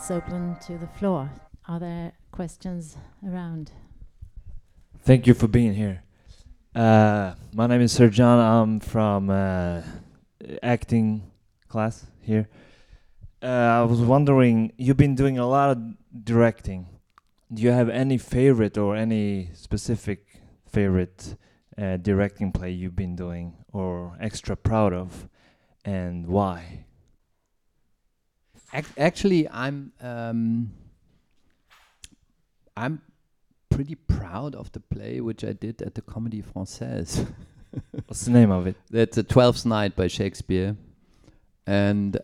it's open to the floor. Are there questions around? Thank you for being here. Uh, my name is Sir John. I'm from uh, acting class here. Uh, I was wondering, you've been doing a lot of directing. Do you have any favorite or any specific favorite uh, directing play you've been doing or extra proud of, and why? Ac- actually, I'm um, I'm pretty proud of the play which I did at the Comédie Française. What's the name of it? That's a Twelfth Night by Shakespeare, and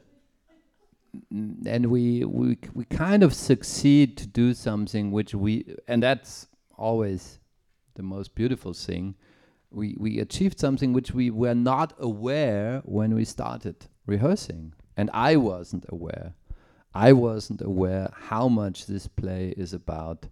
and we we we kind of succeed to do something which we and that's always the most beautiful thing. We we achieved something which we were not aware when we started rehearsing, and I wasn't aware. I wasn't aware how much this play is about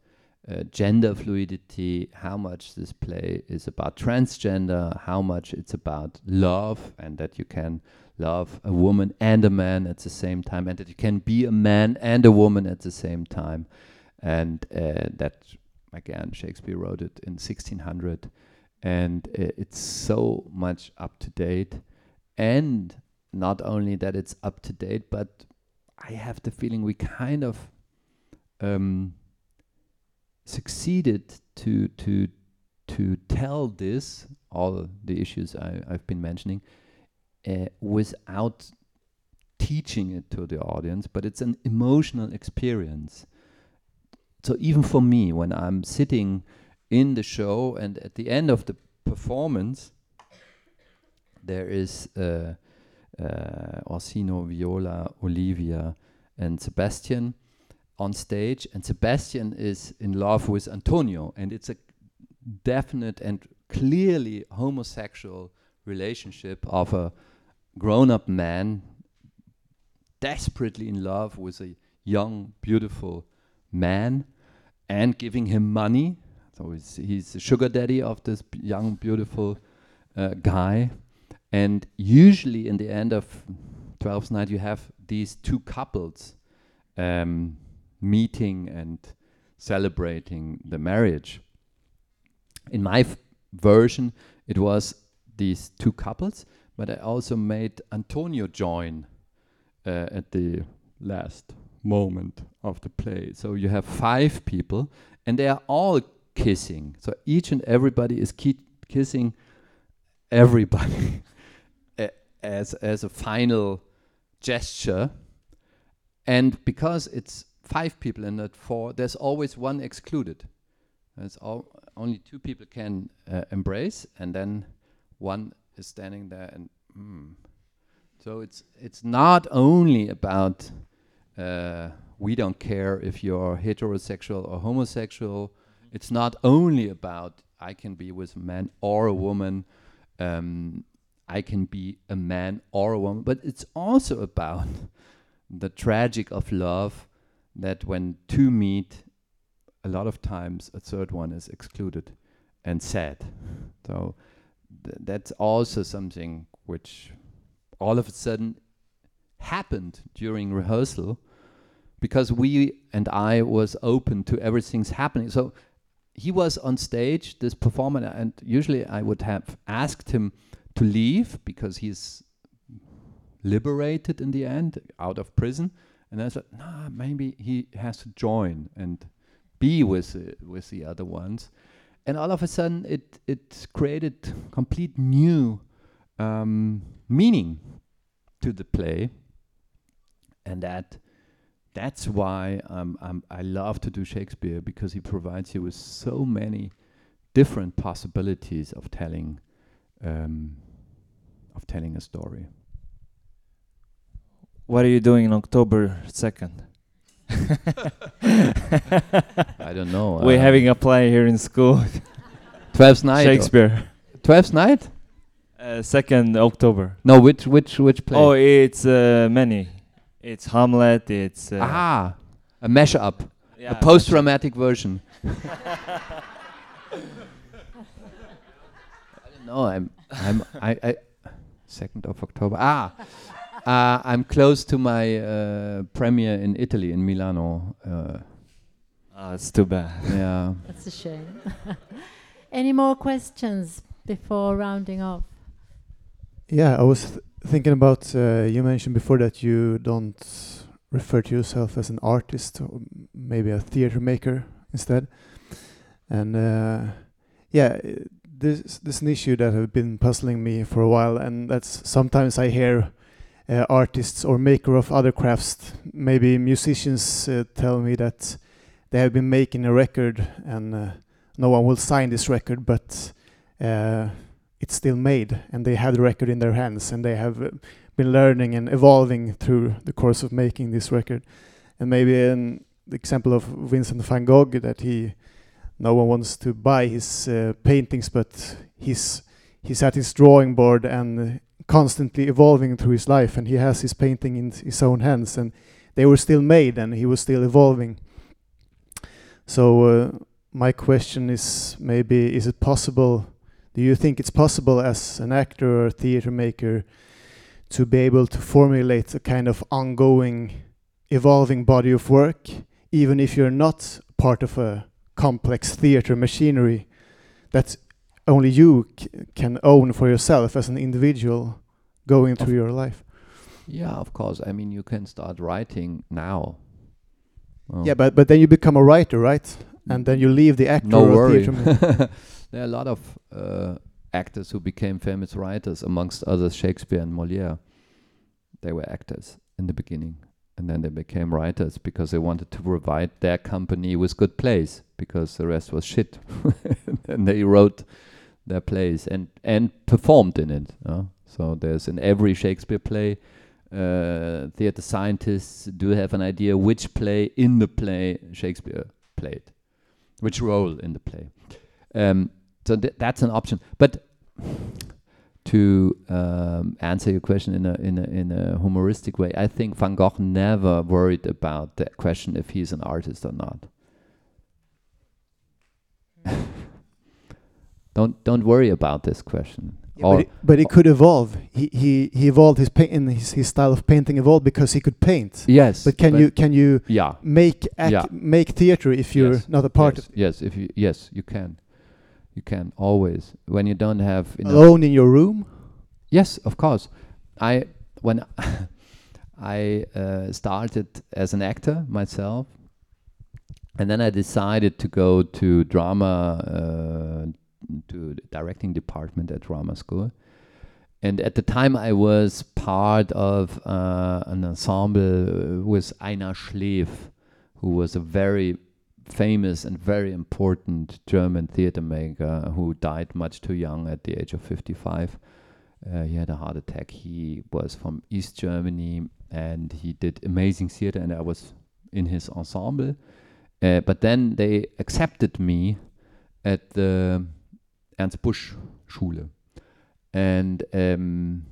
uh, gender fluidity, how much this play is about transgender, how much it's about love, and that you can love a woman and a man at the same time, and that you can be a man and a woman at the same time. And uh, that, again, Shakespeare wrote it in 1600, and uh, it's so much up to date. And not only that it's up to date, but I have the feeling we kind of um, succeeded to to to tell this all the issues I, I've been mentioning uh, without teaching it to the audience, but it's an emotional experience. So even for me, when I'm sitting in the show and at the end of the performance, there is uh, uh, Orsino, Viola, Olivia, and Sebastian on stage, and Sebastian is in love with Antonio, and it's a definite and clearly homosexual relationship of a grown-up man desperately in love with a young, beautiful man, and giving him money. So he's, he's the sugar daddy of this young, beautiful uh, guy. And usually, in the end of Twelfth Night, you have these two couples um, meeting and celebrating the marriage. In my version, it was these two couples, but I also made Antonio join uh, at the last moment of the play. So you have five people, and they are all kissing. So each and everybody is ki kissing everybody as as a final gesture. And because it's five people and not four, there's always one excluded. There's all, only two people can uh, embrace, and then one is standing there and. Mm. So it's it's not only about uh, we don't care if you're heterosexual or homosexual. It's not only about I can be with a man or a woman. Um, I can be a man or a woman, but it's also about the tragic of love that when two meet, a lot of times a third one is excluded and sad. So th that's also something which all of a sudden happened during rehearsal because we and I was open to everything's happening. So he was on stage, this performer, and usually I would have asked him to leave because he's liberated in the end out of prison. And I said, nah, maybe he has to join and be with uh, with the other ones. And all of a sudden, it it created complete new um, meaning to the play, and that that's why um, um, I love to do Shakespeare because he provides you with so many different possibilities of telling um, of telling a story. What are you doing on October 2nd? I don't know. We're uh, having a play here in school. Twelfth night. Shakespeare. Twelfth night? Uh, 2nd October. No, which which which play? Oh, it's uh, many. It's Hamlet. It's uh, ah, a mashup, yeah, a post-dramatic version. I don't know. I'm I'm I, I second of October. Ah, uh, I'm close to my uh, premiere in Italy, in Milano. Uh, Oh, it's too bad. yeah. That's a shame. Any more questions before rounding off? Yeah, I was th- thinking about uh, you mentioned before that you don't refer to yourself as an artist or maybe a theater maker instead. And uh, yeah, i- this this is an issue that have been puzzling me for a while, and that's sometimes I hear uh, artists or maker of other crafts, maybe musicians, uh, tell me that they have been making a record and uh, no one will sign this record, but uh, it's still made and they have the record in their hands and they have uh, been learning and evolving through the course of making this record. And maybe an example of Vincent van Gogh that he no one wants to buy his uh, paintings, but he's he's at his drawing board and constantly evolving through his life, and he has his painting in his own hands, and they were still made, and he was still evolving. So uh, my question is maybe is it possible? Do you think it's possible as an actor or theater maker to be able to formulate a kind of ongoing, evolving body of work, even if you're not part of a complex theater machinery that only you c- can own for yourself as an individual going through your life? Yeah, of course. I mean, you can start writing now. Oh. Yeah, but but then you become a writer, right? And then you leave the actor no or worry. there are a lot of uh, actors who became famous writers, amongst others Shakespeare and Molière. They were actors in the beginning, and then they became writers because they wanted to provide their company with good plays because the rest was shit. and they wrote their plays and and performed in it. uh. So there's in every Shakespeare play. Uh, theater scientists do have an idea which play in the play Shakespeare played, which role in the play. Um, so th- that's an option. But to um, answer your question in a, in a in a humoristic way, I think Van Gogh never worried about the question if he's an artist or not. Don't don't worry about this question. Yeah, but, it, but it could evolve. He he he evolved his paint in his, his style of painting evolved because he could paint. yes, But can you can you Yeah. make Yeah. make theater if you're Yes. not a part yes, of yes, if you yes, you can. You can always when you don't have alone in your room? Yes, of course. I when I uh, started as an actor myself, and then I decided to go to drama, uh, to the directing department at drama school. And at the time, I was part of uh, an ensemble with Einar Schleef, who was a very famous and very important German theater maker who died much too young at the age of 55. Uh, he had a heart attack. He was from East Germany and he did amazing theater, and I was in his ensemble. Uh, but then they accepted me at the Ernst Busch Schule. And um,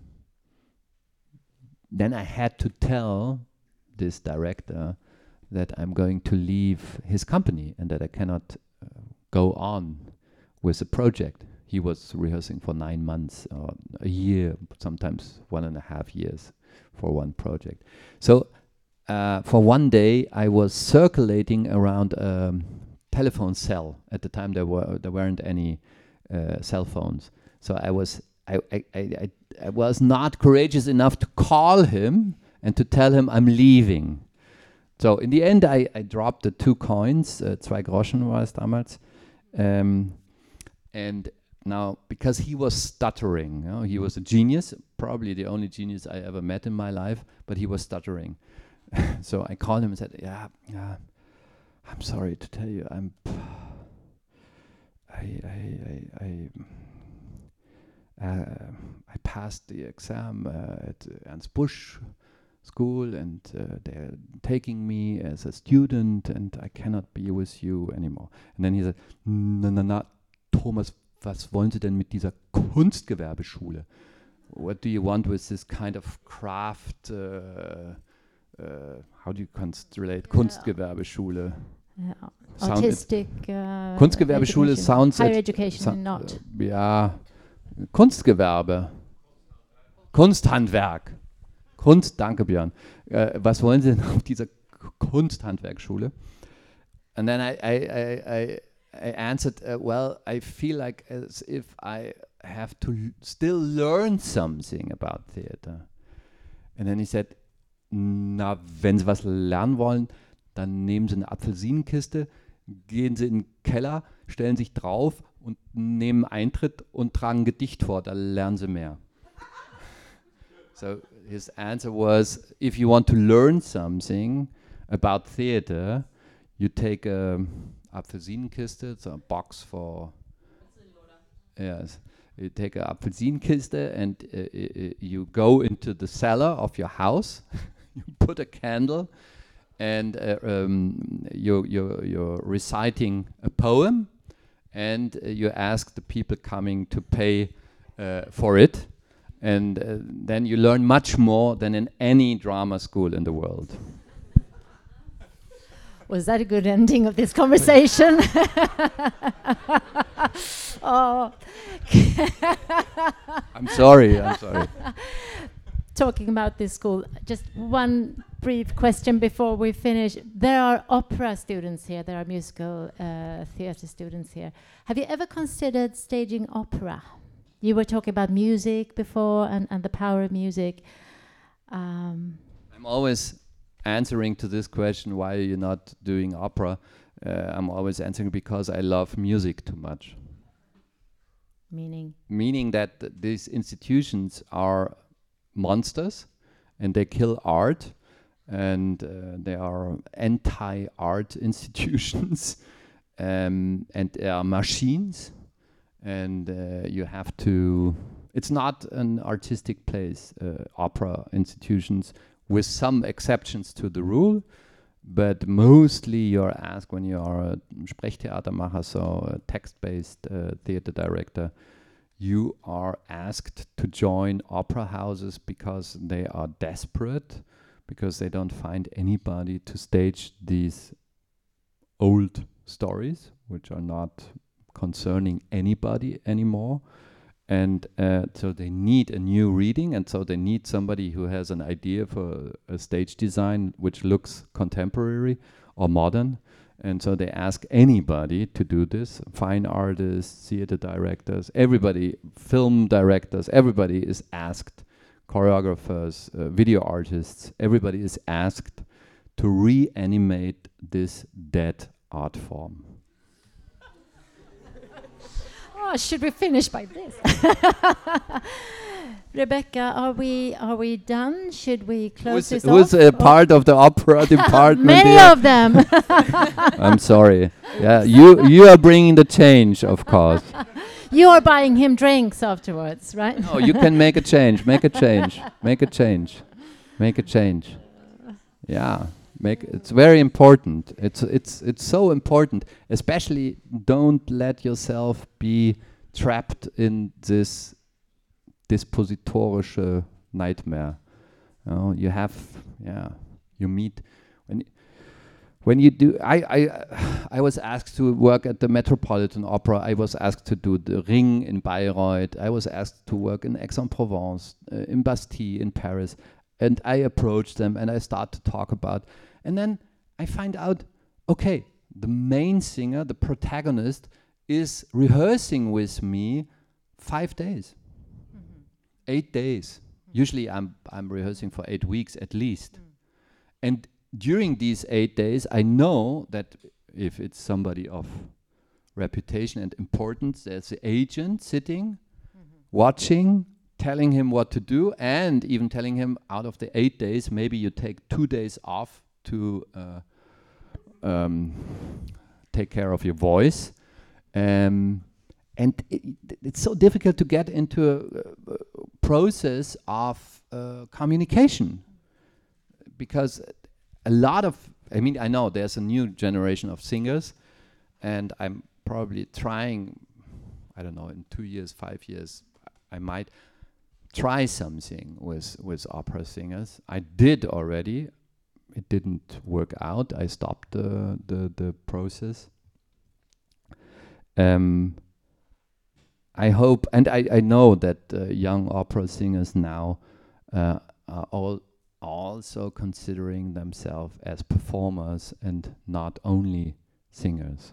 then I had to tell this director that I'm going to leave his company and that I cannot uh, go on with the project. He was rehearsing for nine months, or a year, sometimes one and a half years for one project. So uh, for one day, I was circulating around a telephone cell. At the time, there were there weren't any uh, cell phones, so I was I, I, I, I, was not courageous enough to call him and to tell him I'm leaving. So in the end, I, I dropped the two coins, uh, zwei Groschen war es damals, um, and now because he was stuttering, you know, he was a genius, probably the only genius I ever met in my life, but he was stuttering. so I called him and said, "Yeah, yeah, I'm sorry to tell you, I'm, I, I, I." Uh, I passed the exam uh, at Ernst Busch school and uh, they're taking me as a student and I cannot be with you anymore. And then he said, na, na, na, Thomas, was wollen Sie denn mit dieser Kunstgewerbeschule? What do you want with this kind of craft, uh, uh, how do you const relate, Yeah. Kunstgewerbeschule? Yeah. Sound- Artistic. Uh, Kunstgewerbeschule sounds Higher at- education, not. äh, Ja, Kunstgewerbe. Kunsthandwerk. Kunst, danke Björn. Äh, was wollen Sie denn auf dieser Kunsthandwerkschule? And then I, I, I, I, answered, uh, well, I feel like as if I have to still learn something about theater. And then he said, na, wenn Sie was lernen wollen, dann nehmen Sie eine Apfelsinenkiste, gehen Sie in den Keller, stellen sich drauf und nehmen Eintritt und tragen ein Gedicht vor, da lernen Sie mehr. so his answer was, if you want to learn something about theater, you take a Apfelsinenkiste, it's a box for yes. You take a Apfelsinenkiste and uh, uh, uh, you go into the cellar of your house. you put a candle, and uh, um, you you're, you're reciting a poem, and uh, you ask the people coming to pay uh, for it, and uh, then you learn much more than in any drama school in the world. Was that a good ending of this conversation? oh. I'm sorry. I'm sorry. Talking about this school, just one brief question before we finish. There are opera students here, there are musical uh, theatre students here. Have you ever considered staging opera? You were talking about music before and, and the power of music. Um, I'm always answering to this question why are you not doing opera? Uh, I'm always answering because I love music too much. meaning, Meaning that th- these institutions are monsters and they kill art and uh, they are anti art institutions um, and they are machines and uh, you have to. It's not an artistic place, uh, opera institutions, with some exceptions to the rule. But mostly you're asked when you are a Sprechtheatermacher, so a text-based uh, theater director, you are asked to join opera houses because they are desperate, because they don't find anybody to stage these old stories, which are not concerning anybody anymore. And uh, so they need a new reading, and so they need somebody who has an idea for a stage design which looks contemporary or modern. And so they ask anybody to do this fine artists, theater directors, everybody, film directors, everybody is asked, choreographers, uh, video artists, everybody is asked to reanimate this dead art form. Oh, should we finish by this? Rebecca, are we are we done? Should we close Who's, this who's off? a part of the opera department Many here? of them. I'm sorry. Yeah, you you are bringing the change, of course. you are buying him drinks afterwards, right? No, you can make a change. Make a change. Make a change. Make a change. Yeah, make it's very important. It's it's it's so important. Especially don't let yourself be trapped in this dispositorische nightmare. You, know, you have yeah, you meet when when you do I, I I was asked to work at the Metropolitan Opera. I was asked to do the Ring in Bayreuth. I was asked to work in Aix-en-Provence, uh, in Bastille in Paris. And I approach them and I start to talk about and then I find out okay, the main singer, the protagonist is rehearsing with me 5 days. Mm-hmm. 8 days. Mm-hmm. Usually I'm I'm rehearsing for 8 weeks at least. Mm. And during these eight days, I know that if it's somebody of reputation and importance, there's the agent sitting, mm-hmm. watching, telling him what to do, and even telling him out of the eight days, maybe you take two days off to uh, um, take care of your voice. Um, and it, it's so difficult to get into a, a process of uh, communication. Because a lot of I mean I know there's a new generation of singers and I'm probably trying I don't know in 2 years 5 years I might try something with with opera singers. I did already it didn't work out I stopped the the the process um I hope and I I know that uh, young opera singers now uh, are all also considering themselves as performers and not only singers.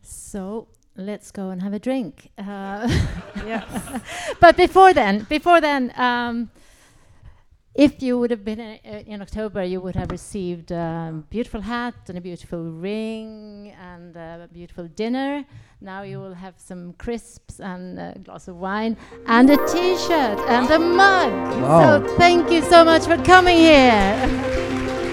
So let's go and have a drink. Uh, but before then, before then, um, if you would have been uh, uh, in October, you would have received a beautiful hat and a beautiful ring and a beautiful dinner. Now you will have some crisps and a glass of wine and a T-shirt and a mug. Wow. So thank you so much for coming here.